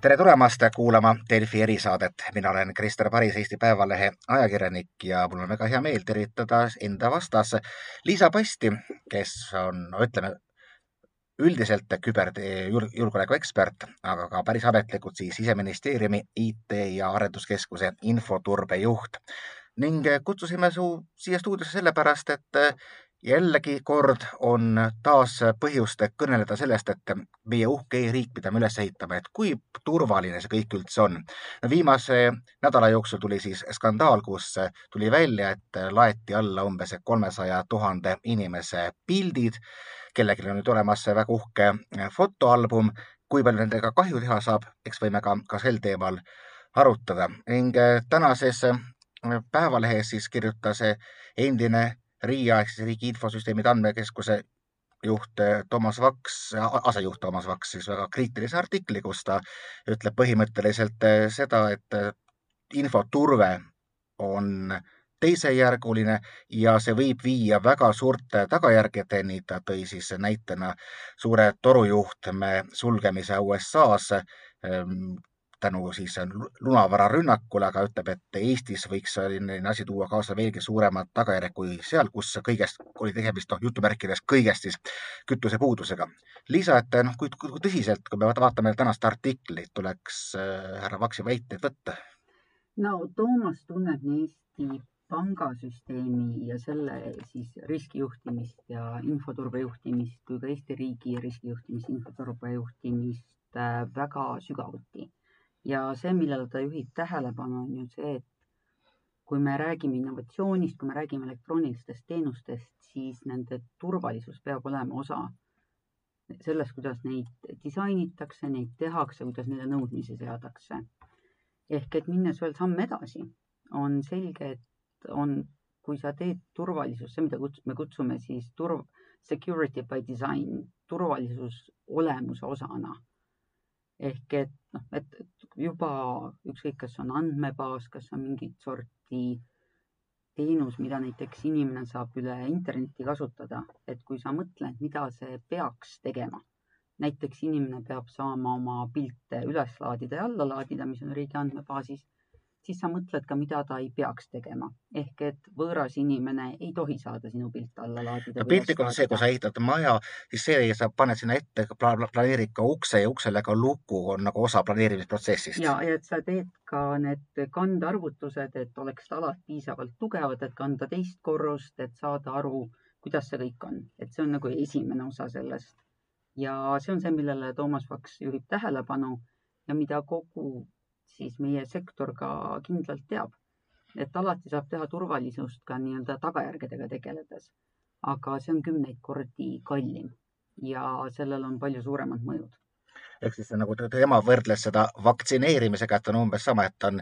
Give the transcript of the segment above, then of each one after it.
tere tulemast kuulama Delfi erisaadet. mina olen Krister Paris, Eesti Päevalehe ajakirjanik ja mul on väga hea meel tervitada enda vastas Liisa Pasti, kes on, ütleme, üldiselt küberjulgeoleku ekspert, aga ka päris ametlikult siis siseministeeriumi IT ja arenduskeskuse infoturbe juht. ning kutsusime su siia stuudiosse sellepärast, et jällegi kord on taas põhjust kõneleda sellest, et meie uhke e-riik, mida me üles ehitame, et kui turvaline see kõik üldse on. viimase nädala jooksul tuli siis skandaal, kus tuli välja, et laeti alla umbes kolmesaja tuhande inimese pildid. kellelgi on nüüd olemas väga uhke fotoalbum. kui palju nendega kahju teha saab, eks võime ka, ka sel teemal arutada ning tänases Päevalehes siis kirjutas endine Siis Riigi Infosüsteemide Andmekeskuse juht eh, Toomas Vaks, asejuht Toomas Vaks siis väga kriitilise artikli, kus ta ütleb põhimõtteliselt eh, seda, et eh, infoturve on teisejärguline ja see võib viia väga suurte tagajärgedeni. ta tõi siis näitena suure torujuhtme sulgemise USA-s ehm, tänu siis lunavararünnakule, aga ütleb, et Eestis võiks selline asi tuua kaasa veelgi suuremad tagajärjed kui seal, kus kõigest oli tegemist, noh, jutumärkides kõigest siis kütusepuudusega. Liisa, et noh, kui, kui tõsiselt, kui me vaatame tänast artiklit, tuleks äh, härra Vaksi väiteid võtta? no Toomas tunneb nii Eesti pangasüsteemi ja selle siis riskijuhtimist ja infoturbe juhtimist kui ka Eesti riigi riskijuhtimist, infoturbe juhtimist äh, väga sügavuti ja see, millele ta juhib tähelepanu, on ju see, et kui me räägime innovatsioonist, kui me räägime elektroonilistest teenustest, siis nende turvalisus peab olema osa sellest, kuidas neid disainitakse, neid tehakse, kuidas neile nõudmisi seatakse. ehk et minnes veel samm edasi, on selge, et on, kui sa teed turvalisus, see, mida me kutsume siis turv, security by design, turvalisus olemuse osana ehk et noh, et juba ükskõik, kas on andmebaas, kas on mingit sorti teenus, mida näiteks inimene saab üle interneti kasutada, et kui sa mõtled, mida see peaks tegema, näiteks inimene peab saama oma pilte üles laadida ja alla laadida, mis on riigi andmebaasis siis sa mõtled ka, mida ta ei peaks tegema. ehk et võõras inimene ei tohi saada sinu pilte alla laadida. no piltlikult on see, kui sa ehitad maja, siis see, sa paned sinna ette, planeerid ka ukse ja uksele ka luku, on nagu osa planeerimisprotsessist. ja, ja et sa teed ka need kandarvutused, et oleks talad piisavalt tugevad, et kanda teist korrust, et saada aru, kuidas see kõik on, et see on nagu esimene osa sellest. ja see on see, millele Toomas Vaks juhib tähelepanu ja mida kogu siis meie sektor ka kindlalt teab, et alati saab teha turvalisust ka nii-öelda tagajärgedega tegeledes. aga see on kümneid kordi kallim ja sellel on palju suuremad mõjud. ehk siis nagu tema võrdles seda vaktsineerimisega, et on umbes sama, et on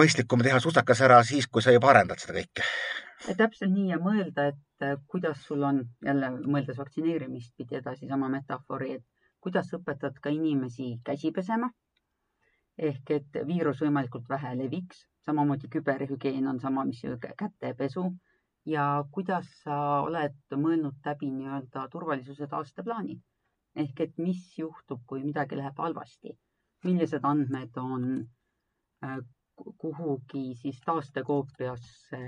mõistlikum teha susakas ära siis, kui sa juba arendad seda kõike. täpselt nii ja mõelda, et äh, kuidas sul on jälle mõeldes vaktsineerimist pidi edasi sama metafoori, et kuidas õpetad ka inimesi käsi pesema ehk et viirus võimalikult vähe leviks, samamoodi küberhügieen on sama, mis kätepesu ja kuidas sa oled mõelnud läbi nii-öelda turvalisuse taasteplaani? Ehk et mis juhtub, kui midagi läheb halvasti, millised andmed on äh, kuhugi siis taastekoopiasse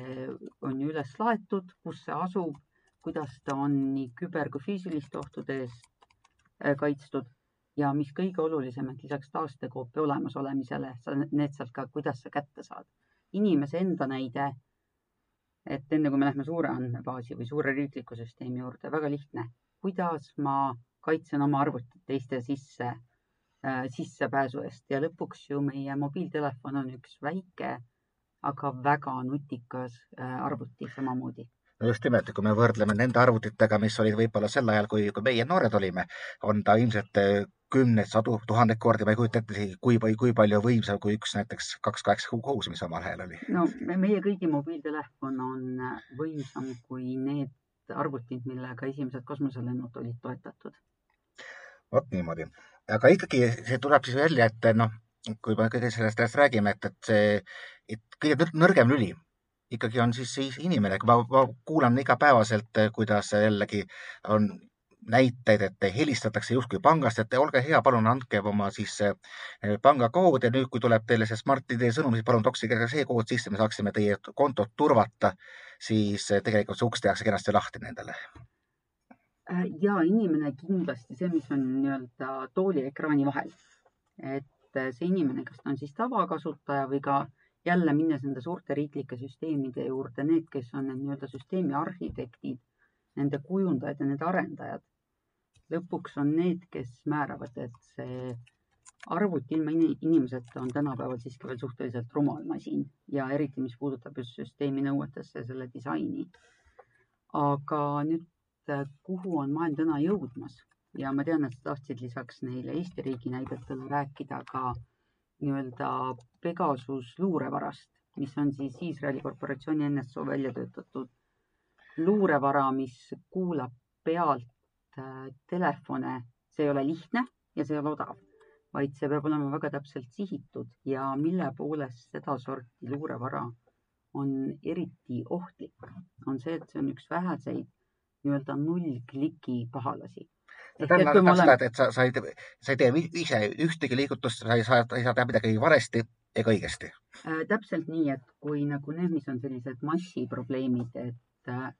on ju üles laetud, kus see asub, kuidas ta on nii küber kui füüsiliste ohtude eest äh, kaitstud ja mis kõige olulisem, et lisaks taastekoopia olemasolemisele, sa need sealt ka, kuidas sa kätte saad. inimese enda näide, et enne kui me lähme suure andmebaasi või suure riikliku süsteemi juurde, väga lihtne. kuidas ma kaitsen oma arvutit teiste sisse äh,, sissepääsu eest ja lõpuks ju meie mobiiltelefon on üks väike, aga väga nutikas äh, arvuti samamoodi no just nimelt, kui me võrdleme nende arvutitega, mis olid võib-olla sel ajal, kui, kui meie noored olime, on ta ilmselt äh, kümneid, sadu, tuhandeid kordi, ma ei kujuta ette isegi, kui, kui palju võimsam kui üks näiteks kaks kaheksa kuus, mis omal ajal oli. no meie kõigi mobiiltelefon on äh, võimsam kui need arvutid, millega esimesed kosmoselennud olid toetatud. vot niimoodi, aga ikkagi see tuleb siis välja, et noh, kui me kõige sellest, sellest räägime, et, et see, et kõige nõrgem lüli ikkagi on siis, siis inimene, kui ma, ma kuulan igapäevaselt, kuidas jällegi on näiteid, et helistatakse justkui pangast, et olge hea, palun andke oma siis pangakood ja nüüd, kui tuleb teile see Smart-ID sõnum, siis palun toksige ka see kood sisse, me saaksime teie kontot turvata, siis tegelikult see uks tehakse kenasti lahti nendele. Ja inimene kindlasti see, mis on nii-öelda tooli ekraani vahel, et see inimene, kas ta on siis tavakasutaja või ka jälle minnes nende suurte riiklike süsteemide juurde, need, kes on need nii-öelda süsteemi arhitektid, nende kujundajad ja nende arendajad, lõpuks on need, kes määravad, et see arvuti ilma inimeseta on tänapäeval siiski veel suhteliselt rumal masin ja eriti, mis puudutab just süsteemi nõuetesse ja selle disaini. aga nüüd, kuhu on maailm täna jõudmas? Ja ma tean, et sa tahtsid lisaks neile Eesti riigi näidetele rääkida ka nii-öelda Pegasus luurevarast, mis on siis Iisraeli korporatsiooni NSO välja töötatud luurevara, mis kuulab pealt äh, telefone. see ei ole lihtne ja see ei ole odav, vaid see peab olema väga täpselt sihitud ja mille poolest sedasorti luurevara on eriti ohtlik, on see, et see on üks väheseid nii-öelda nullkliki pahalasi see tähendab oleme... seda, et, sa, sa ei, sa ei tee ise ühtegi liigutust, sa ei saa, ei saa teha midagi valesti ega õigesti äh,. täpselt nii, et kui nagu need, mis on sellised massiprobleemid, et äh,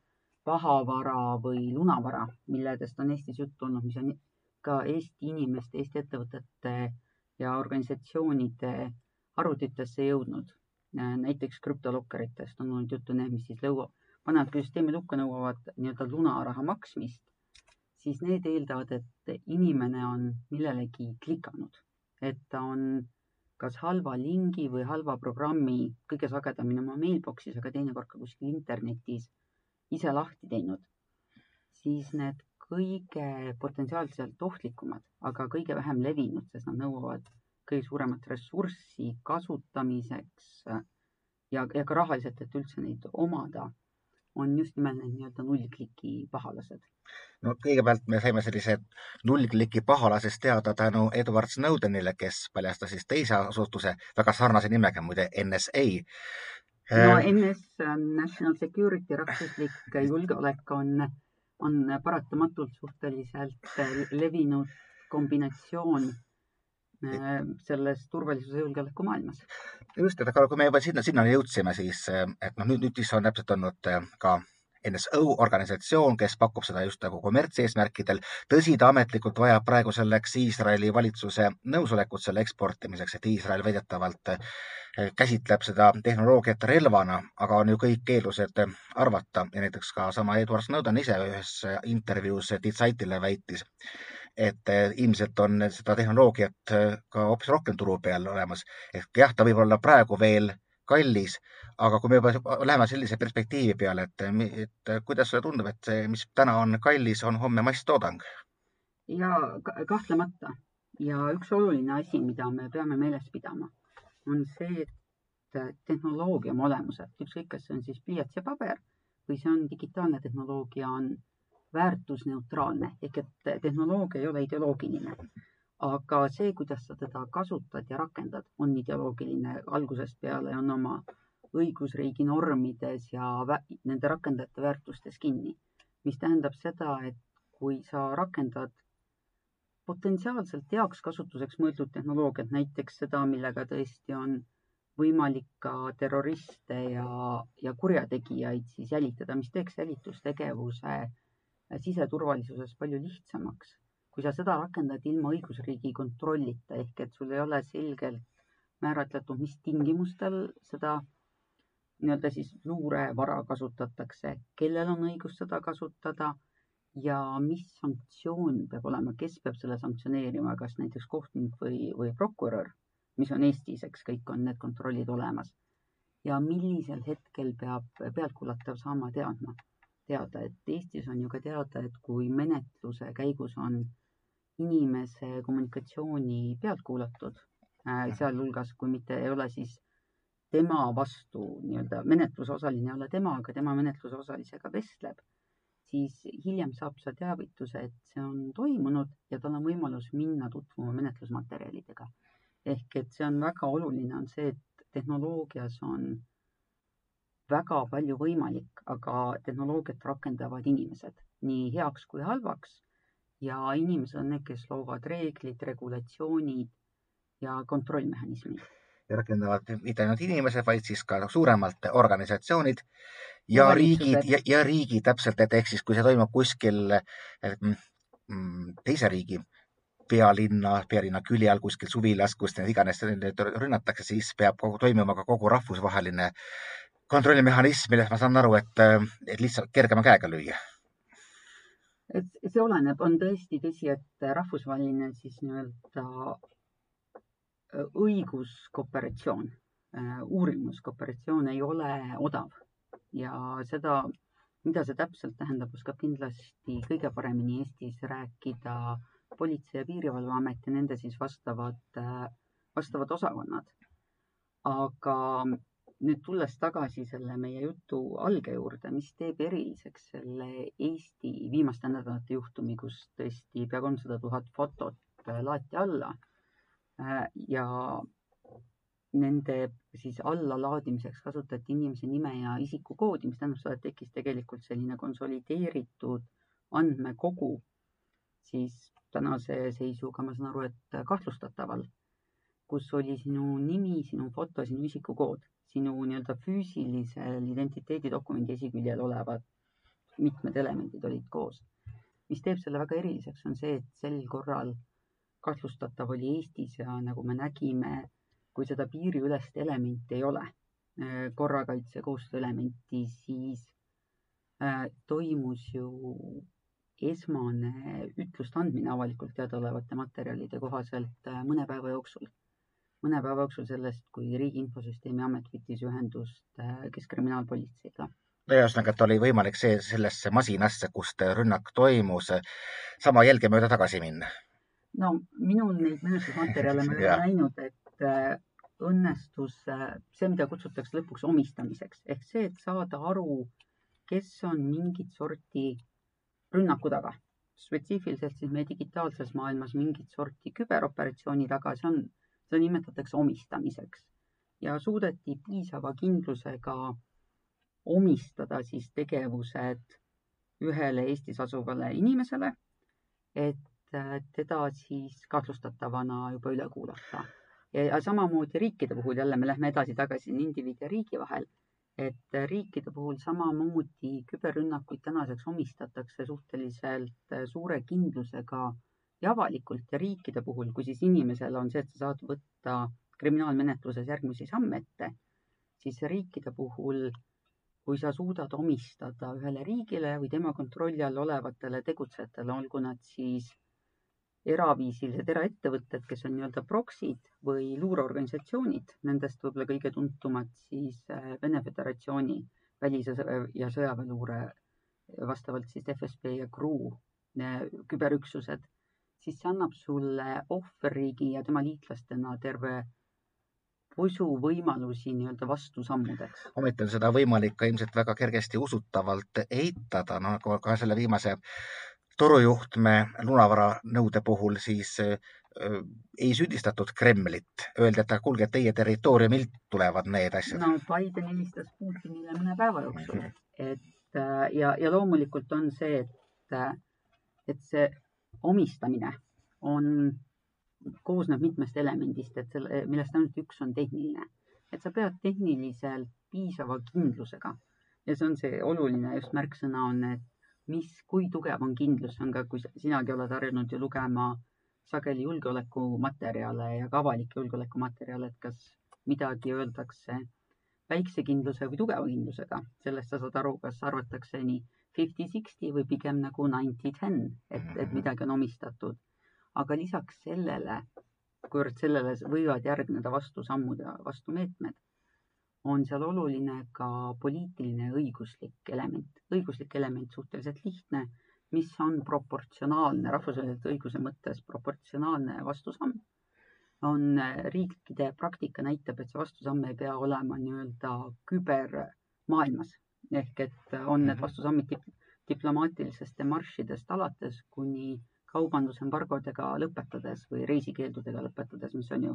pahavara või lunavara, milledest on Eestis juttu olnud, mis on ka Eesti inimeste, Eesti ettevõtete ja organisatsioonide arvutitesse jõudnud. Näiteks krüptolokkeritest on olnud juttu, need, mis siis lõua, panevad süsteemi lukku, nõuavad nii-öelda lunaraha maksmist siis need eeldavad, et inimene on millelegi klikanud, et ta on kas halva lingi või halva programmi kõige sagedamini oma mailbox'is, aga teinekord ka kuskil internetis ise lahti teinud, siis need kõige potentsiaalselt ohtlikumad, aga kõige vähem levinud, sest nad nõuavad kõige suuremat ressurssi kasutamiseks ja, ja ka rahaliselt, et üldse neid omada, on just nimelt need nii-öelda nullkliki pahalased no kõigepealt me saime sellise nullkliki pahalasest teada tänu Edward Snowdenile, kes paljastas siis teise asutuse väga sarnase nimega, muide NSA. No äh, NS, National Security, rahvuslik julgeolek on, on paratamatult suhteliselt levinud kombinatsioon äh, selles turvalisuse julgeoleku maailmas. just, et aga kui me juba sinna, sinnani jõudsime, siis et noh, nüüd, nüüd siis on täpselt olnud ka NSO organisatsioon, kes pakub seda just nagu kommertseesmärkidel. tõsi, ta ametlikult vajab praegu selleks Iisraeli valitsuse nõusolekut selle eksportimiseks, et Iisrael väidetavalt eh, käsitleb seda tehnoloogiat relvana, aga on ju kõik eeldused arvata ja näiteks ka sama Edward Snowden ise ühes intervjuus Ditsaitile väitis, et eh, ilmselt on seda tehnoloogiat eh, ka hoopis rohkem turu peal olemas. ehk jah, ta võib olla praegu veel kallis, aga kui me juba läheme sellise perspektiivi peale, et, et kuidas sulle tundub, et see, mis täna on kallis, on homme masstoodang? ja kahtlemata. Ja üks oluline asi, mida me peame meeles pidama, on see, et tehnoloogia oma olemuselt, ükskõik, kas see on siis pliiats ja paber või see on digitaalne tehnoloogia, on väärtusneutraalne. Ehk et tehnoloogia ei ole ideoloogiline. Aga see, kuidas sa teda kasutad ja rakendad, on ideoloogiline. Algusest peale, on oma õigusriigi normides ja nende rakendajate väärtustes kinni. mis tähendab seda, et kui sa rakendad potentsiaalselt heaks kasutuseks mõeldud tehnoloogiat, näiteks seda, millega tõesti on võimalik ka terroriste ja, ja kurjategijaid siis jälitada, mis teeks jälitustegevuse siseturvalisuses palju lihtsamaks kui sa seda rakendad ilma õigusriigi kontrollita ehk et sul ei ole selgelt määratletud, mis tingimustel seda nii-öelda siis luurevara kasutatakse, kellel on õigus seda kasutada ja mis sanktsioon peab olema, kes peab selle sanktsioneerima, kas näiteks kohtunik või, või prokurör, mis on Eestis, eks kõik on need kontrollid olemas. ja millisel hetkel peab pealtkuulatav saama teadma, teada, et Eestis on ju ka teada, et kui menetluse käigus on inimese kommunikatsiooni pealt kuulatud, äh, sealhulgas kui mitte ei ole siis tema vastu nii-öelda menetluse osaline ei ole tema, aga tema menetluse osalisega vestleb, siis hiljem saab sa teavituse, et see on toimunud ja tal on võimalus minna tutvuma menetlusmaterjalidega. ehk et see on väga oluline, on see, et tehnoloogias on väga palju võimalik, aga tehnoloogiat rakendavad inimesed nii heaks kui halvaks ja inimesed on need, kes loovad reeglid, regulatsioonid ja kontrollmehhanismid. Ja rakendavad mitte ainult inimesed, vaid siis ka suuremalt organisatsioonid ja riigid ja, ja riigid täpselt, et ehk siis, kui see toimub kuskil mm, teise riigi pealinna, pealinna külje all kuskil suvilas, kus neid iganes neid rünnatakse, siis peab kogu, toimuma ka kogu rahvusvaheline kontrollimehhanism, millest ma saan aru, et, et lihtsalt kergema käega lüüa. et see oleneb, on tõesti tõsi, et rahvusvaheline siis nii-öelda õiguskooperatsioon, uurimuskooperatsioon ei ole odav ja seda, mida see täpselt tähendab, oskab kindlasti kõige paremini Eestis rääkida Politsei- ja Piirivalveamet ja nende siis vastavad, vastavad osakonnad. aga nüüd tulles tagasi selle meie jutu alge juurde, mis teeb eriliseks selle Eesti viimaste nädalate juhtumi, kus tõesti pea kolmsada tuhat fotot laeti alla ja nende siis allalaadimiseks kasutati inimese nime ja isikukoodi, mis tähendab seda, et tekkis tegelikult selline konsolideeritud andmekogu, siis tänase seisuga ma saan aru, et kahtlustataval, kus oli sinu nimi, sinu foto, sinu isikukood, sinu nii-öelda füüsilisel identiteedidokumendi esiküljel olevad mitmed elemendid olid koos. mis teeb selle väga eriliseks, on see, et sel korral kahtlustatav oli Eestis ja nagu me nägime, kui seda piiriülest elementi ei ole, korrakaitse koostöö elementi, siis äh, toimus ju esmane ütluste andmine avalikult teadaolevate materjalide kohaselt äh, mõne päeva jooksul. mõne päeva jooksul sellest, kui Riigi Infosüsteemi Amet võttis ühendust äh, Keskkriminaalpolitseiga. ühesõnaga, et oli võimalik see sellesse masinasse, kust rünnak toimus, sama jälge mööda tagasi minna? No minul neid menetlusmaterjale ma ei ole näinud, et äh, õnnestus see, mida kutsutakse lõpuks omistamiseks. Ehk see, et saada aru, kes on mingit sorti rünnaku taga. spetsiifiliselt siis meie digitaalses maailmas mingit sorti küberoperatsiooni taga, see on, seda nimetatakse omistamiseks. Ja suudeti piisava kindlusega omistada siis tegevused ühele Eestis asuvale inimesele, et äh, teda siis kahtlustatavana juba üle kuulata. ja samamoodi riikide puhul jälle me lähme edasi-tagasi indiviidi ja riigi vahel et riikide puhul samamoodi küberrünnakuid tänaseks omistatakse suhteliselt suure kindlusega ja avalikult ja riikide puhul, kui siis inimesel on see, et sa saad võtta kriminaalmenetluses järgmisi samme ette, siis riikide puhul, kui sa suudad omistada ühele riigile või tema kontrolli all olevatele tegutsejatele, olgu nad siis eraviisilised eraettevõtted, kes on nii-öelda proksid või luureorganisatsioonid, nendest võib-olla kõige tuntumad siis äh, Vene Föderatsiooni välis- ja sõjaväeluure, vastavalt siis FSB ja GRU äh, küberüksused, siis see annab sulle ohverriigi ja tema liitlastena terve usu võimalusi nii-öelda vastusammudeks. ometi on seda võimalik ka ilmselt väga kergesti usutavalt eitada, no nagu ka selle viimase torujuhtme lunavara nõude puhul siis ei süüdistatud Kremlit, öeldi, et kuulge, teie territooriumilt tulevad need asjad. no Biden helistas Putinile mõne päeva jooksul, et äh, ja, ja loomulikult on see, et, äh, et see omistamine on, koosneb mitmest elemendist, et selle, millest ainult üks on tehniline. et sa pead tehniliselt piisava kindlusega ja see on see oluline just märksõna on, et mis, kui tugev on kindlus, on ka, kui sinagi oled harjunud ju lugema sageli julgeolekumaterjale ja ka avalikke julgeolekumaterjale, et kas midagi öeldakse väikse kindluse või tugeva kindlusega, sellest sa saad aru, kas arvatakse nii fifty-sixty või pigem nagu ninety-ten, et, et mhm. midagi on omistatud. aga lisaks sellele, kuivõrd sellele võivad järgneda vastusammud ja vastumeetmed on seal oluline ka poliitiline õiguslik element. õiguslik element suhteliselt lihtne, mis on proportsionaalne, rahvusvahelise õiguse mõttes proportsionaalne vastusamm. on riikide praktika näitab, et see vastusamm ei pea olema nii-öelda kübermaailmas ehk et on need mhm. vastusammid dip diplomaatilisest demaršidest alates kuni kaubandusembargodega lõpetades või reisikeeldudega lõpetades, mis on ju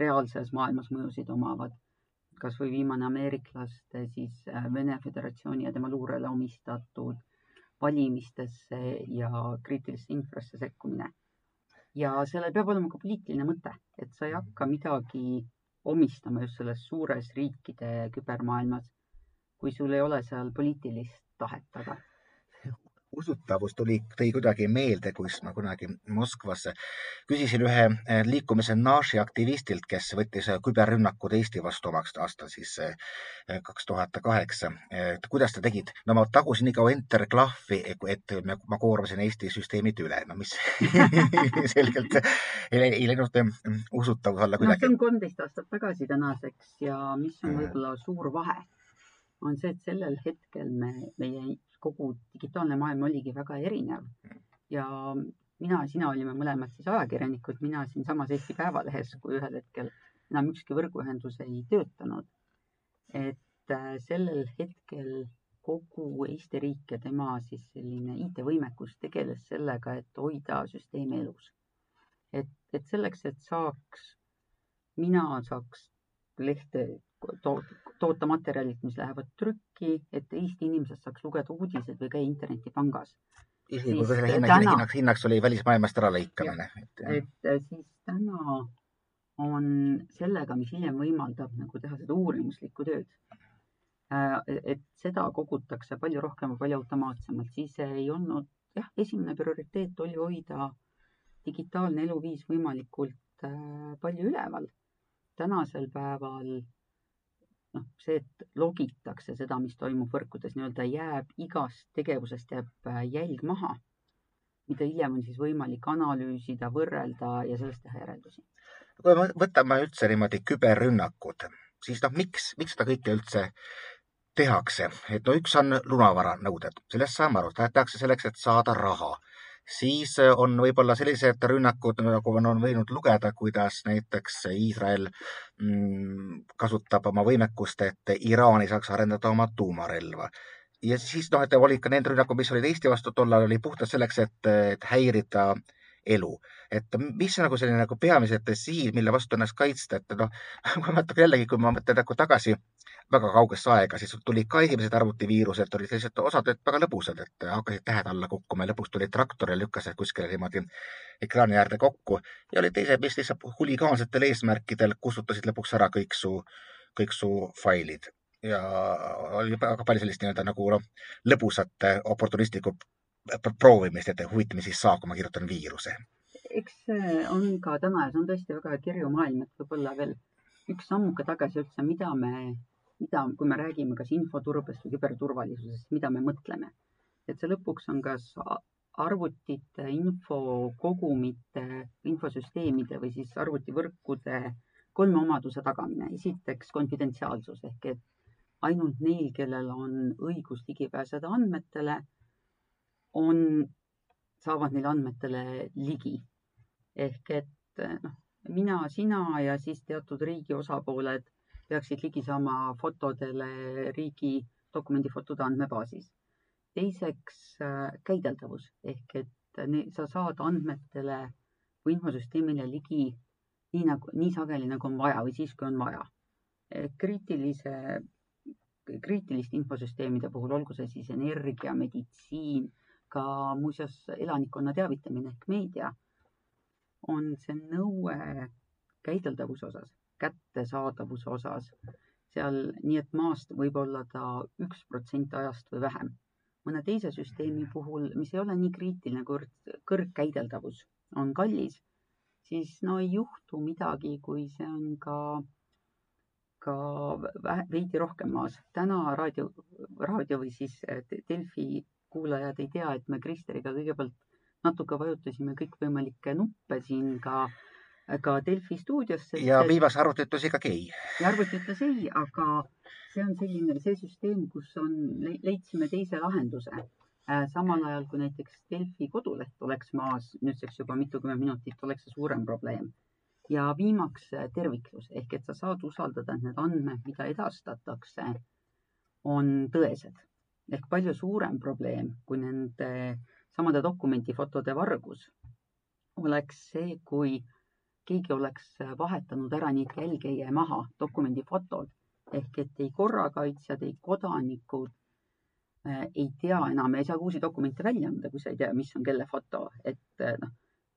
reaalses maailmas mõjusid omavad kasvõi viimane ameeriklaste siis äh, Vene Föderatsiooni ja tema luurele omistatud valimistesse ja kriitilisse infrasse sekkumine. ja sellel peab olema ka poliitiline mõte, et sa ei hakka midagi omistama just selles suures riikide kübermaailmas, kui sul ei ole seal poliitilist tahet taga usutavus tuli, tõi kuidagi meelde, kus ma kunagi Moskvas küsisin ühe eh, liikumise Naši aktivistilt, kes võttis küberrünnakud Eesti vastu omaks aastal siis eh, kaks tuhat kaheksa. et kuidas te tegid? no ma tagusin nii kaua enter klahvi, et ma koormasin Eesti süsteemid üle, no mis selgelt ei, läinud eh, usutavus alla kuidagi. no see on kolmteist aastat tagasi tänaseks ja mis on võib-olla suur vahe, on see, et sellel hetkel me, meie kogu digitaalne maailm oligi väga erinev ja mina, sina olime mõlemad siis ajakirjanikud, mina siinsamas Eesti Päevalehes, kui ühel hetkel enam ükski võrguühendus ei töötanud. et äh, sellel hetkel kogu Eesti riik ja tema siis selline IT-võimekus tegeles sellega, et hoida süsteemi elus. et, et selleks, et saaks, mina saaks lehte toota materjalid, mis lähevad trükki, et Eesti inimesed saaks lugeda uudiseid või käia internetipangas. isegi kui selle hinnaks, hinnaks, hinnaks oli välismaailmast äralõikamine. et siis täna on sellega, mis hiljem võimaldab nagu teha seda uurimuslikku tööd. Äh, et seda kogutakse palju rohkem ja palju automaatsemalt, siis ei olnud jah, esimene prioriteet oli hoida digitaalne eluviis võimalikult äh, palju üleval. tänasel päeval noh, see, et logitakse seda, mis toimub võrkudes, nii-öelda jääb igast tegevusest jääb äh, jälg maha, mida hiljem on siis võimalik analüüsida, võrrelda ja sellest teha järeldusi. kui me võtame üldse niimoodi küberrünnakud, siis noh, miks, miks seda kõike üldse tehakse, et no üks on lunavaranõuded, sellest saame aru, tehakse selleks, et saada raha siis äh, on võib-olla sellised rünnakud, nagu on, on võinud lugeda, kuidas näiteks Iisrael mm, kasutab oma võimekust, et Iraan ei saaks arendada oma tuumarelva. ja siis noh, et olid ka need rünnakud, mis olid Eesti vastu tollal, oli puhtalt selleks, et häirida elu. et mis nagu selline nagu peamised sihid, mille vastu ennast kaitsta, et noh, ma mäletan jällegi, kui ma mõtlen nagu tagasi väga kaugesse aega, siis tulid ka esimesed arvutiviirused, olid sellised osad väga lõbusad, et hakkasid tähed alla kukkuma ja lõpuks tuli traktor ja lükkas kuskile niimoodi ekraani äärde kokku ja olid teised, mis lihtsalt huligaansetel eesmärkidel kustutasid lõpuks ära kõik su, kõik su failid ja oli väga palju sellist nii-öelda nagu noh, lõbusat oportunistlikku proovimist, et huvitav, mis siis saab, kui ma kirjutan viiruse. eks see on ka täna ja see on tõesti väga kirju maailm, et võib-olla veel üks sammuke tagasi üldse, mida me mida, kui me räägime kas infoturbest või küberturvalisusest, mida me mõtleme. et see lõpuks on kas arvutite, infokogumite, infosüsteemide või siis arvutivõrkude kolme omaduse tagamine. esiteks konfidentsiaalsus ehk et ainult neil, kellel on õigus ligi pääseda andmetele, on, saavad neile andmetele ligi. ehk et noh, mina, sina ja siis teatud riigi osapooled peaksid ligi saama fotodele riigi dokumendifotode andmebaasis. teiseks äh, käideldavus ehk et sa saad andmetele või infosüsteemile ligi nii nagu, nii sageli nagu on vaja või siis, kui on vaja. kriitilise, kriitiliste infosüsteemide puhul, olgu see siis energia, meditsiin, ka muuseas elanikkonna teavitamine ehk meedia, on see nõue käideldavuse osas kättesaadavuse osas seal, nii et maast võib olla ta üks protsent ajast või vähem. mõne teise süsteemi puhul, mis ei ole nii kriitiline, kuivõrd kõrgkäideldavus on kallis, siis no ei juhtu midagi, kui see on ka, ka veidi rohkem maas. täna raadio, raadio või siis Delfi kuulajad ei tea, et me Kristeriga kõigepealt natuke vajutasime kõikvõimalikke nuppe siin ka ka Delfi stuudiosse. ja viimase arvuti ütles ikkagi ei. ja arvuti ütles ei, aga see on selline, see süsteem, kus on, leidsime teise lahenduse. Äh, samal ajal kui näiteks Delfi koduleht oleks maas nüüdseks juba mitukümmend minutit, oleks see suurem probleem. ja viimaks äh, terviklus ehk et sa saad usaldada, et need andmed, mida edastatakse, on tõesed ehk palju suurem probleem kui nende samade dokumendifotode vargus oleks see, kui keegi oleks vahetanud ära nii, et jälg ei jää maha, dokumendi fotod ehk et ei korrakaitsjad, ei kodanikud ei tea enam, ei saa uusi dokumente välja anda, kui sa ei tea, mis on kelle foto, et noh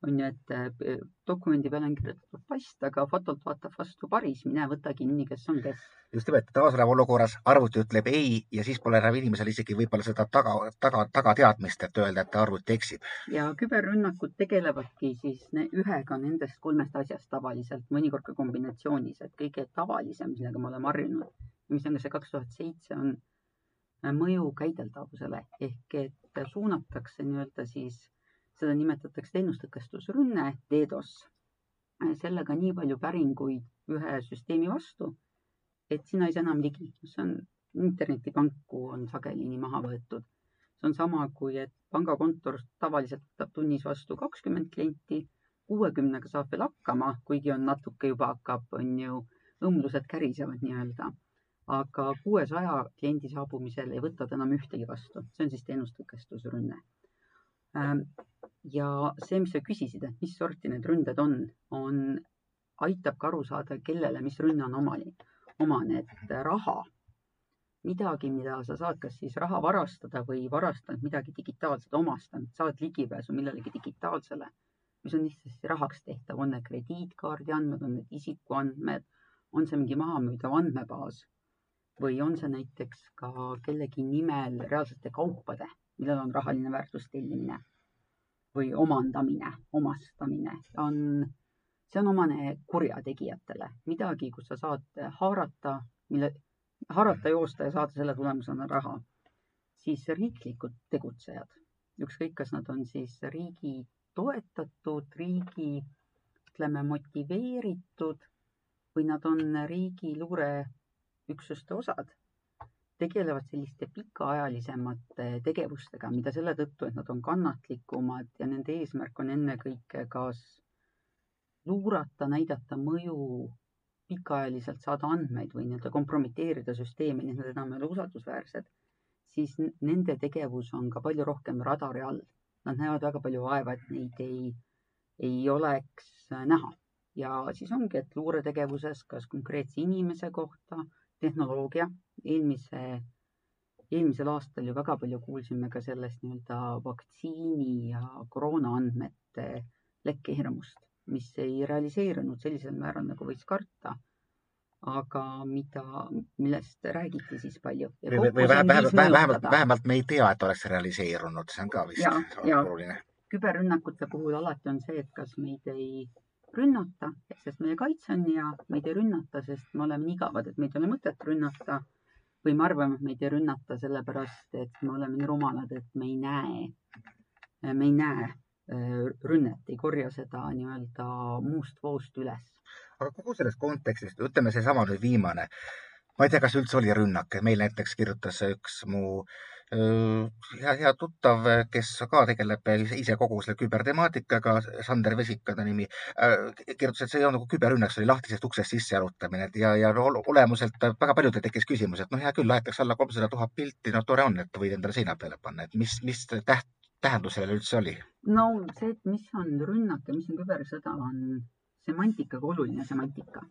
on ju, et eh, dokumendi peale on kirjutatud past, aga fotolt vaatab vastu paris, mine võta kinni, kes on kes. just nimelt, tavasoleva olukorras arvuti ütleb ei ja siis pole enam inimesel isegi võib-olla seda taga, taga, tagateadmist, et öelda, et arvuti eksib. ja küberrünnakud tegelevadki siis ne, ühega nendest kolmest asjast tavaliselt, mõnikord ka kombinatsioonis, et kõige tavalisem, millega me oleme harjunud, mis on ka see kaks tuhat seitse, on äh, mõju käideldavusele ehk et suunatakse nii-öelda siis seda nimetatakse teenustõkestusrünne, DDoS. sellega nii palju päringuid ühe süsteemi vastu, et sinna ei saa enam ligi. see on internetipanku on sageli nii maha võetud. see on sama, kui et pangakontor tavaliselt võtab tunnis vastu kakskümmend klienti, kuuekümnega saab veel hakkama, kuigi on natuke juba hakkab, on ju, õmblused kärisevad nii-öelda. aga kuuesaja kliendi saabumisel ei võta ta enam ühtegi vastu, see on siis teenustõkestusrünne ja see, mis sa küsisid, et mis sorti need ründed on, on, aitab ka aru saada, kellele mis rünne on omani, omane, et raha, midagi, mida sa saad, kas siis raha varastada või varastanud midagi digitaalselt, omastanud, saad ligipääsu millelegi digitaalsele, mis on lihtsasti rahaks tehtav, on need krediitkaardi andmed, on need isikuandmed, on see mingi mahamüüdav andmebaas või on see näiteks ka kellegi nimel reaalsete kaupade, millel on rahaline väärtus tellimine või omandamine, omastamine. On, see on omane kurjategijatele, midagi, kus sa saad haarata, mille, haarata, joosta ja saada selle tulemusena raha. siis riiklikud tegutsejad, ükskõik, kas nad on siis riigi toetatud, riigi, ütleme, motiveeritud või nad on riigi luureüksuste osad tegelevad selliste pikaajalisemate tegevustega, mida selle tõttu, et nad on kannatlikumad ja nende eesmärk on ennekõike kas luurata, näidata mõju, pikaajaliselt saada andmeid või nii-öelda kompromiteerida süsteemi, nii et nad enam ei ole usaldusväärsed, siis nende tegevus on ka palju rohkem radari all. Nad näevad väga palju vaeva, et neid ei, ei oleks näha ja siis ongi, et luuretegevuses, kas konkreetse inimese kohta tehnoloogia, eelmise, eelmisel aastal ju väga palju kuulsime ka sellest nii-öelda vaktsiini ja koroona andmete lekkehirmust, mis ei realiseerunud sellisel määral, nagu võiks karta. aga mida, millest räägiti siis palju. või, või vähemalt, vähemalt, vähemalt me ei tea, et oleks realiseerunud, see on ka vist ja, oluline. küberrünnakute puhul alati on see, et kas meid ei rünnata, sest meie kaitse on hea, meid ei rünnata, sest me oleme nii igavad, et meid ei ole mõtet rünnata. või me arvame, et meid ei rünnata sellepärast, et me oleme nii rumalad, et me ei näe, me ei näe äh, rünnet, ei korja seda nii-öelda muust voost üles. aga kogu sellest kontekstist, ütleme seesama nüüd viimane, ma ei tea, kas üldse oli rünnak, meil näiteks kirjutas üks mu äh, hea, hea tuttav, kes ka tegeleb ise kogu selle kübertemaatikaga, Sander Vesik on ta nimi, kirjutas, et see ei olnud nagu küberrünnak, see oli lahtisest uksest sisse jalutamine ja, ja olemuselt väga paljudel tekkis küsimus, et noh, hea küll, laetakse alla kolmsada tuhat pilti, no tore on, et võid endale seina peale panna, et mis, mis täht, tähendus sellel üldse oli? no see, et mis on rünnak ja mis on kübersõda, on semantikaga oluline semantika.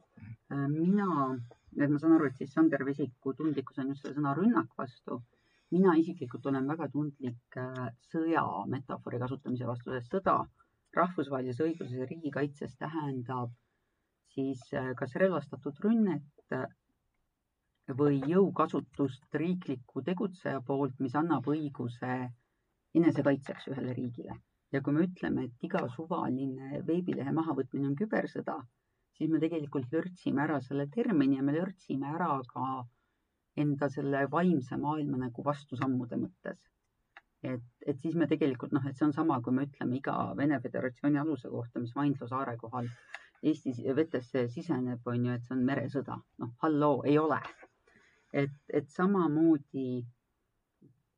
mina, et ma saan aru, et siis Sander Vesiku tundlikkus on just selle sõna rünnak vastu mina isiklikult olen väga tundlik äh, sõja metafoori kasutamise vastu, sest sõda rahvusvahelises õiguses ja riigikaitses tähendab siis äh, kas relvastatud rünnet äh, või jõukasutust riikliku tegutseja poolt, mis annab õiguse enesekaitseks ühele riigile. ja kui me ütleme, et iga suvaline veebilehe mahavõtmine on kübersõda, siis me tegelikult lörtsime ära selle termini ja me lörtsime ära ka enda selle vaimse maailma nagu vastusammude mõttes. et, et siis me tegelikult noh, et see on sama, kui me ütleme iga Vene Föderatsiooni aluse kohta, mis Vaindloo saare kohal Eesti vetesse siseneb, on ju, et see on meresõda. noh, halloo, ei ole. et, et samamoodi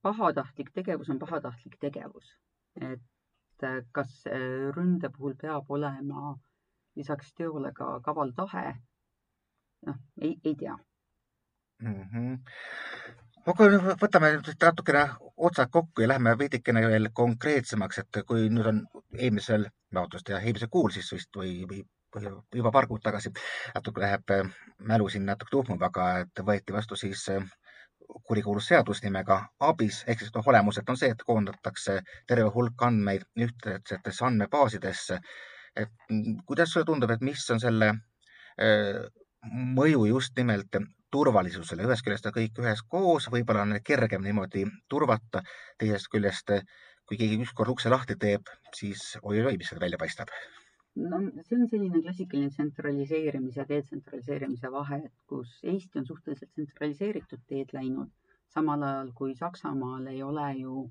pahatahtlik tegevus on pahatahtlik tegevus. et kas ründe puhul peab olema lisaks teole ka kaval tahe? noh, ei, ei tea mm. -hmm. aga võtame natukene otsad kokku ja lähme veidikene veel konkreetsemaks, et kui nüüd on eelmisel, vabandust, eelmisel kuul siis vist või, või juba paar kuud tagasi, natuke läheb äh, mälu siin natuke tuhmub, aga et võeti vastu siis äh, kurikuulus seadus nimega ABIS ehk siis noh, olemuselt on see, et koondatakse terve hulk andmeid ühtsetesse andmebaasidesse. et kuidas sulle tundub, et mis on selle äh, mõju just nimelt turvalisusele, ühest küljest on kõik üheskoos, võib-olla on kergem niimoodi turvata, teisest küljest, kui keegi ükskord ukse lahti teeb, siis oi-oi, mis sealt välja paistab. No see on selline klassikaline tsentraliseerimise detsentraliseerimise vahe, et kus Eesti on suhteliselt tsentraliseeritud teed läinud, samal ajal kui Saksamaal ei ole ju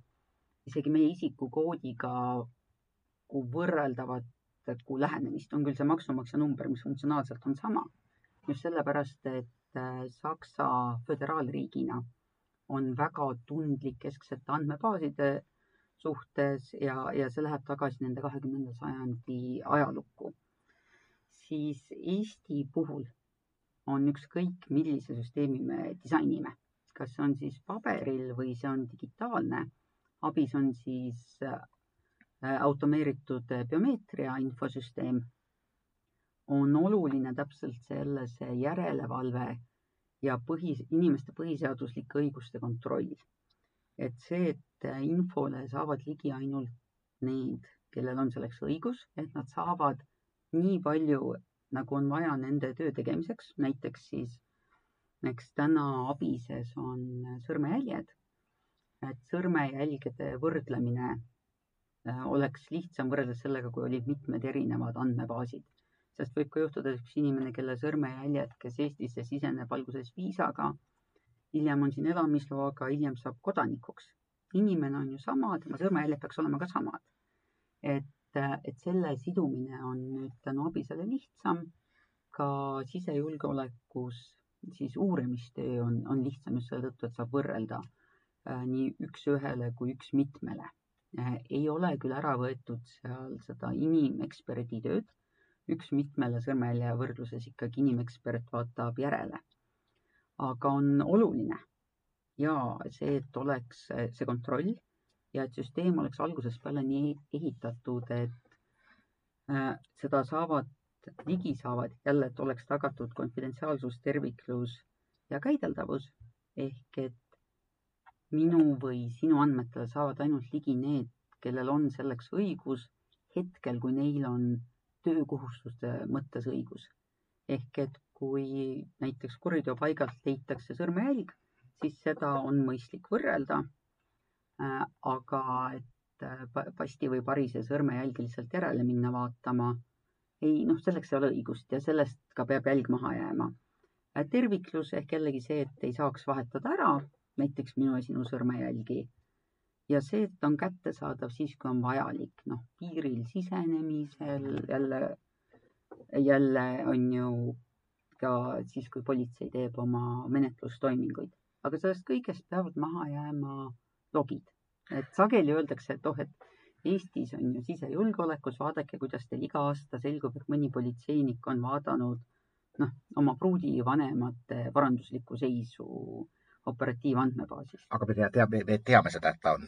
isegi meie isikukoodiga võrreldavat lähenemist, on küll see maksumaksja number, mis funktsionaalselt on sama. just sellepärast, et äh, Saksa föderaalriigina on väga tundlik kesksete andmebaaside suhtes ja, ja see läheb tagasi nende kahekümnenda sajandi ajalukku, siis Eesti puhul on ükskõik, millise süsteemi me disainime, kas see on siis paberil või see on digitaalne. abis on siis äh, automeeritud biomeetria infosüsteem, on oluline täpselt selle, see järelevalve ja põhi, inimeste põhiseaduslike õiguste kontroll. Et see, et infole saavad ligi ainult need, kellel on selleks õigus, et nad saavad nii palju, nagu on vaja nende töö tegemiseks, näiteks siis, eks täna abises on sõrmejäljed, et sõrmejälgede võrdlemine äh, oleks lihtsam võrreldes sellega, kui olid mitmed erinevad andmebaasid. Sest võib ka juhtuda, et üks inimene, kelle sõrmejäljed, kes Eestisse siseneb alguses viisaga hiljem on siin elamisloaga, hiljem saab kodanikuks. inimene on ju sama, tema sõrmejäljed peaks olema ka samad. et, et selle sidumine on nüüd tänu abisele lihtsam. ka sisejulgeolekus siis uurimistöö on, on lihtsam just selle tõttu, et saab võrrelda äh, nii üks-ühele kui üks-mitmele äh,. ei ole küll ära võetud seal seda inimeksperdi tööd, üks-mitmele sõrmejälje võrdluses ikkagi inimekspert vaatab järele. Aga on oluline ja see, et oleks see kontroll ja et süsteem oleks algusest peale nii ehitatud, et äh, seda saavad, ligi saavad jälle, et oleks tagatud konfidentsiaalsus, terviklus ja käideldavus. Ehk et minu või sinu andmetele saavad ainult ligi need, kellel on selleks õigus hetkel, kui neil on töökohustuste mõttes õigus. ehk et kui näiteks kuriteopaigalt leitakse sõrmejälg, siis seda on mõistlik võrrelda. Äh, aga et äh, pasti või parise sõrmejälgi lihtsalt järele minna vaatama, ei noh, selleks ei ole õigust ja sellest ka peab jälg maha jääma. Äh, terviklus ehk jällegi see, et ei saaks vahetada ära näiteks minu ja sinu sõrmejälgi ja see, et ta on kättesaadav siis, kui on vajalik, noh, piiril sisenemisel jälle, jälle on ju ka siis, kui politsei teeb oma menetlustoiminguid. aga sellest kõigest peavad maha jääma logid. et sageli öeldakse, et oh, et Eestis on ju sisejulgeolekus, vaadake, kuidas teil iga aasta selgub, et mõni politseinik on vaadanud noh, oma pruudivanemate varanduslikku seisu operatiivandmebaasis. aga me teame, me teame seda, et ta on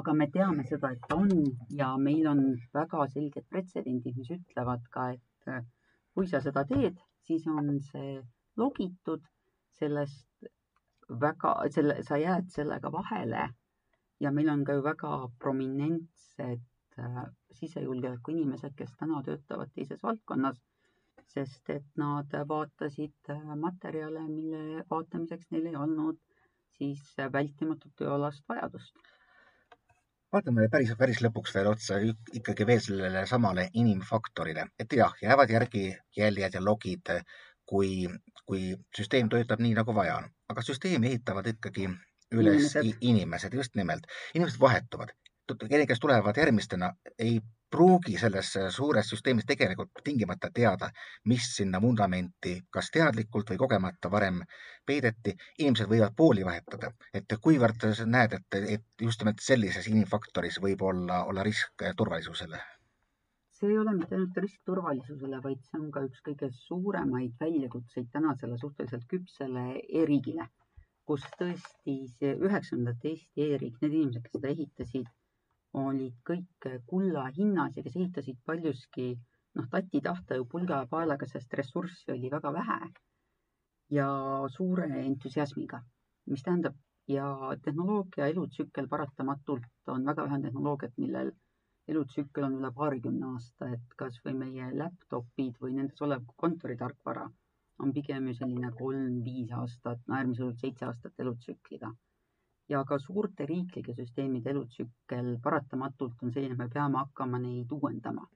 aga me teame seda, et ta on ja meil on väga selged pretsedendid, mis ütlevad ka, et kui sa seda teed, siis on see logitud, sellest väga, selle, sa jääd sellega vahele ja meil on ka ju väga prominentsed äh, sisejulgeoleku inimesed, kes täna töötavad teises valdkonnas, sest et nad vaatasid äh, materjale, mille vaatamiseks neil ei olnud siis vältimatut tööalast vajadust. Vaatame päris, päris lõpuks veel otsa ikkagi veel sellele samale inimfaktorile, et jah, jäävad järgi jäljed ja logid, kui, kui süsteem töötab nii, nagu vaja on, aga süsteemi ehitavad ikkagi üles inimesed, inimesed, just nimelt. inimesed vahetuvad, kes tulevad järgmistena, ei pruugi selles suures süsteemis tegelikult tingimata teada, mis sinna vundamenti kas teadlikult või kogemata varem peideti. inimesed võivad pooli vahetada, et kuivõrd näed, et, et just nimelt sellises inimfaktoris võib olla, olla risk turvalisusele? see ei ole mitte ainult risk turvalisusele, vaid see on ka üks kõige suuremaid väljakutseid tänasele suhteliselt küpsele e-riigile, kus tõesti see üheksakümnendate Eesti e-riik, need inimesed, kes seda ehitasid olid kõik kulla hinnas ja kes ehitasid paljuski noh, tati tahta ju pulga ja paelaga, sest ressurssi oli väga vähe ja suure entusiasmiga. mis tähendab ja tehnoloogia elutsükkel paratamatult on väga vähe tehnoloogiat, millel elutsükkel on üle paarikümne aasta, et kasvõi meie laptopid või nendes olev kontoritarkvara on pigem ju selline kolm-viis aastat, no äärmisel juhul seitse aastat elutsükliga. Ja ka suurte riiklike süsteemide elutsükkel paratamatult on selline, et me peame hakkama neid uuendama.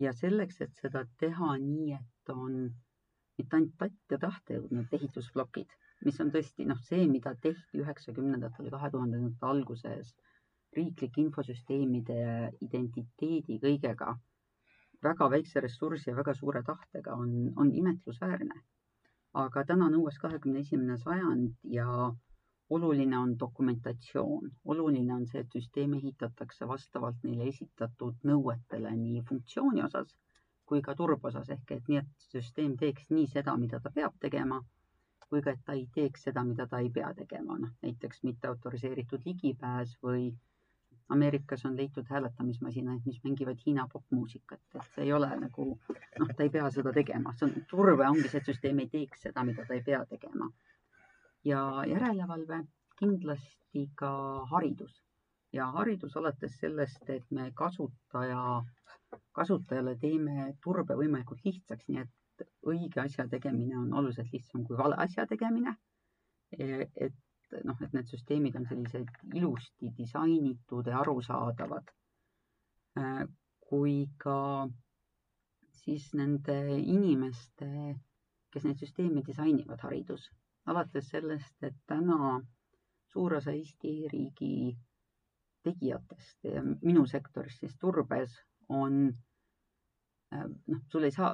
ja selleks, et seda teha nii, et on mitte ainult tatt ja tahte jõudnud ehitusplokid, mis on tõesti noh, see, mida tehti üheksakümnendatel kahe tuhandendate alguses riiklike infosüsteemide identiteedi kõigega väga väikse ressursi ja väga suure tahtega on, on imetlusväärne. aga täna on uues kahekümne esimene sajand ja oluline on dokumentatsioon, oluline on see, et süsteem ehitatakse vastavalt neile esitatud nõuetele nii funktsiooni osas kui ka turbe osas. Ehk et nii, et süsteem teeks nii seda, mida ta peab tegema, kui ka, et ta ei teeks seda, mida ta ei pea tegema, noh näiteks mitte autoriseeritud ligipääs või Ameerikas on leitud hääletamismasinaid, mis mängivad Hiina popmuusikat, et see ei ole nagu noh, ta ei pea seda tegema, see on, turve ongi see, et süsteem ei teeks seda, mida ta ei pea tegema. Ja järelevalve kindlasti ka haridus ja haridus alates sellest, et me kasutaja, kasutajale teeme turbe võimalikult lihtsaks, nii et õige asja tegemine on oluliselt lihtsam kui vale asja tegemine. et noh, et need süsteemid on sellised ilusti disainitud ja arusaadavad. Äh, kui ka siis nende inimeste, kes neid süsteeme disainivad, haridus. Alates sellest, et täna suur osa Eesti riigi tegijatest ja minu sektoris siis turbes on äh, noh, sul ei saa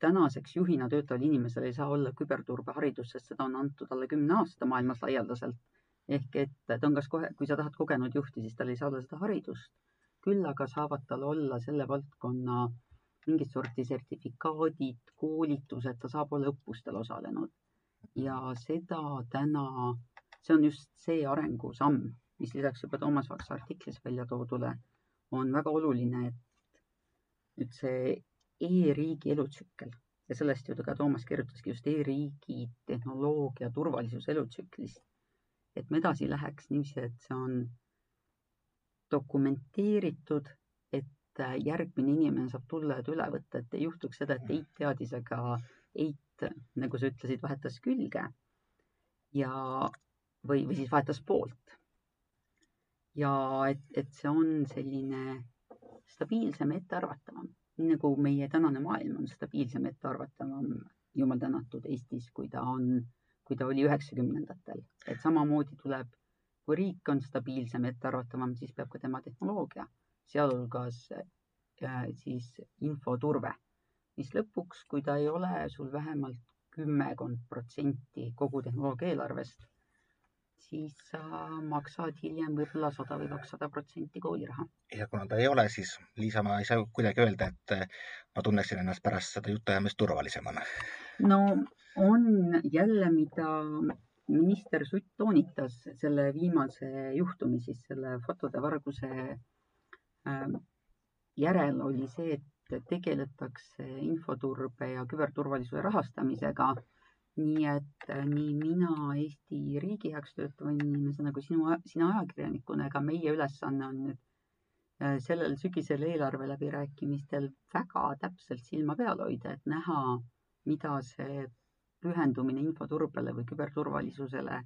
tänaseks juhina töötaval inimesel ei saa olla küberturbeharidust, sest seda on antud alla kümne aasta maailmas laialdaselt. ehk et ta on kas kohe, kui sa tahad kogenud juhti, siis tal ei saa olla seda haridust. küll aga saavad tal olla selle valdkonna mingit sorti sertifikaadid, koolitused, ta saab olla õppustel osalenud. Ja seda täna, see on just see arengusamm, mis lisaks juba Toomas Vaksa artiklis välja toodule on väga oluline, et nüüd see e-riigi elutsükkel ja sellest ju ka Toomas kirjutaski just e-riigi tehnoloogia turvalisuse elutsüklist. et me edasi läheks niiviisi, et see on dokumenteeritud, et järgmine inimene saab tulla ja üle võtta, et ei juhtuks seda, et Eit teadisega Eit, nagu sa ütlesid, vahetas külge ja, või, või siis vahetas poolt. ja et, et see on selline stabiilsem, ettearvatavam nii nagu meie tänane maailm on stabiilsem, ettearvatavam, jumal tänatud Eestis, kui ta on, kui ta oli üheksakümnendatel. et samamoodi tuleb, kui riik on stabiilsem, ettearvatavam, siis peab ka tema tehnoloogia, sealhulgas äh, siis infoturve, mis lõpuks, kui ta ei ole sul vähemalt kümmekond protsenti kogu tehnoloogia eelarvest, siis sa maksad hiljem võib-olla sada või kakssada protsenti kooliraha. ja kuna ta ei ole, siis Liisa, ma ei saa kuidagi öelda, et ma tunneksin ennast pärast seda jutuajamist turvalisemana. no on jälle, mida minister Sutt toonitas selle viimase juhtumi, siis selle fotode varguse ähm, järel oli see, et tegeletakse infoturbe ja küberturvalisuse rahastamisega nii et äh, nii mina Eesti riigi heaks töötava inimesena kui sinu, sina ajakirjanikuna, ega meie ülesanne on nüüd äh, sellel sügisel eelarve läbirääkimistel väga täpselt silma peal hoida, et näha, mida see pühendumine infoturbele või küberturvalisusele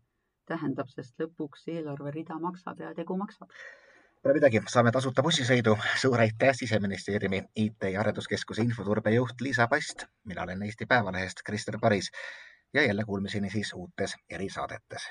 tähendab, sest lõpuks eelarverida maksab ja tegu maksab. Pole midagi, saame tasuta bussisõidu. suur aitäh Siseministeeriumi IT ja Arenduskeskuse infoturbejuht Liisa Past. mina olen Eesti Päevalehest Krister Paris ja jälle kuulmiseni siis uutes erisaadetes.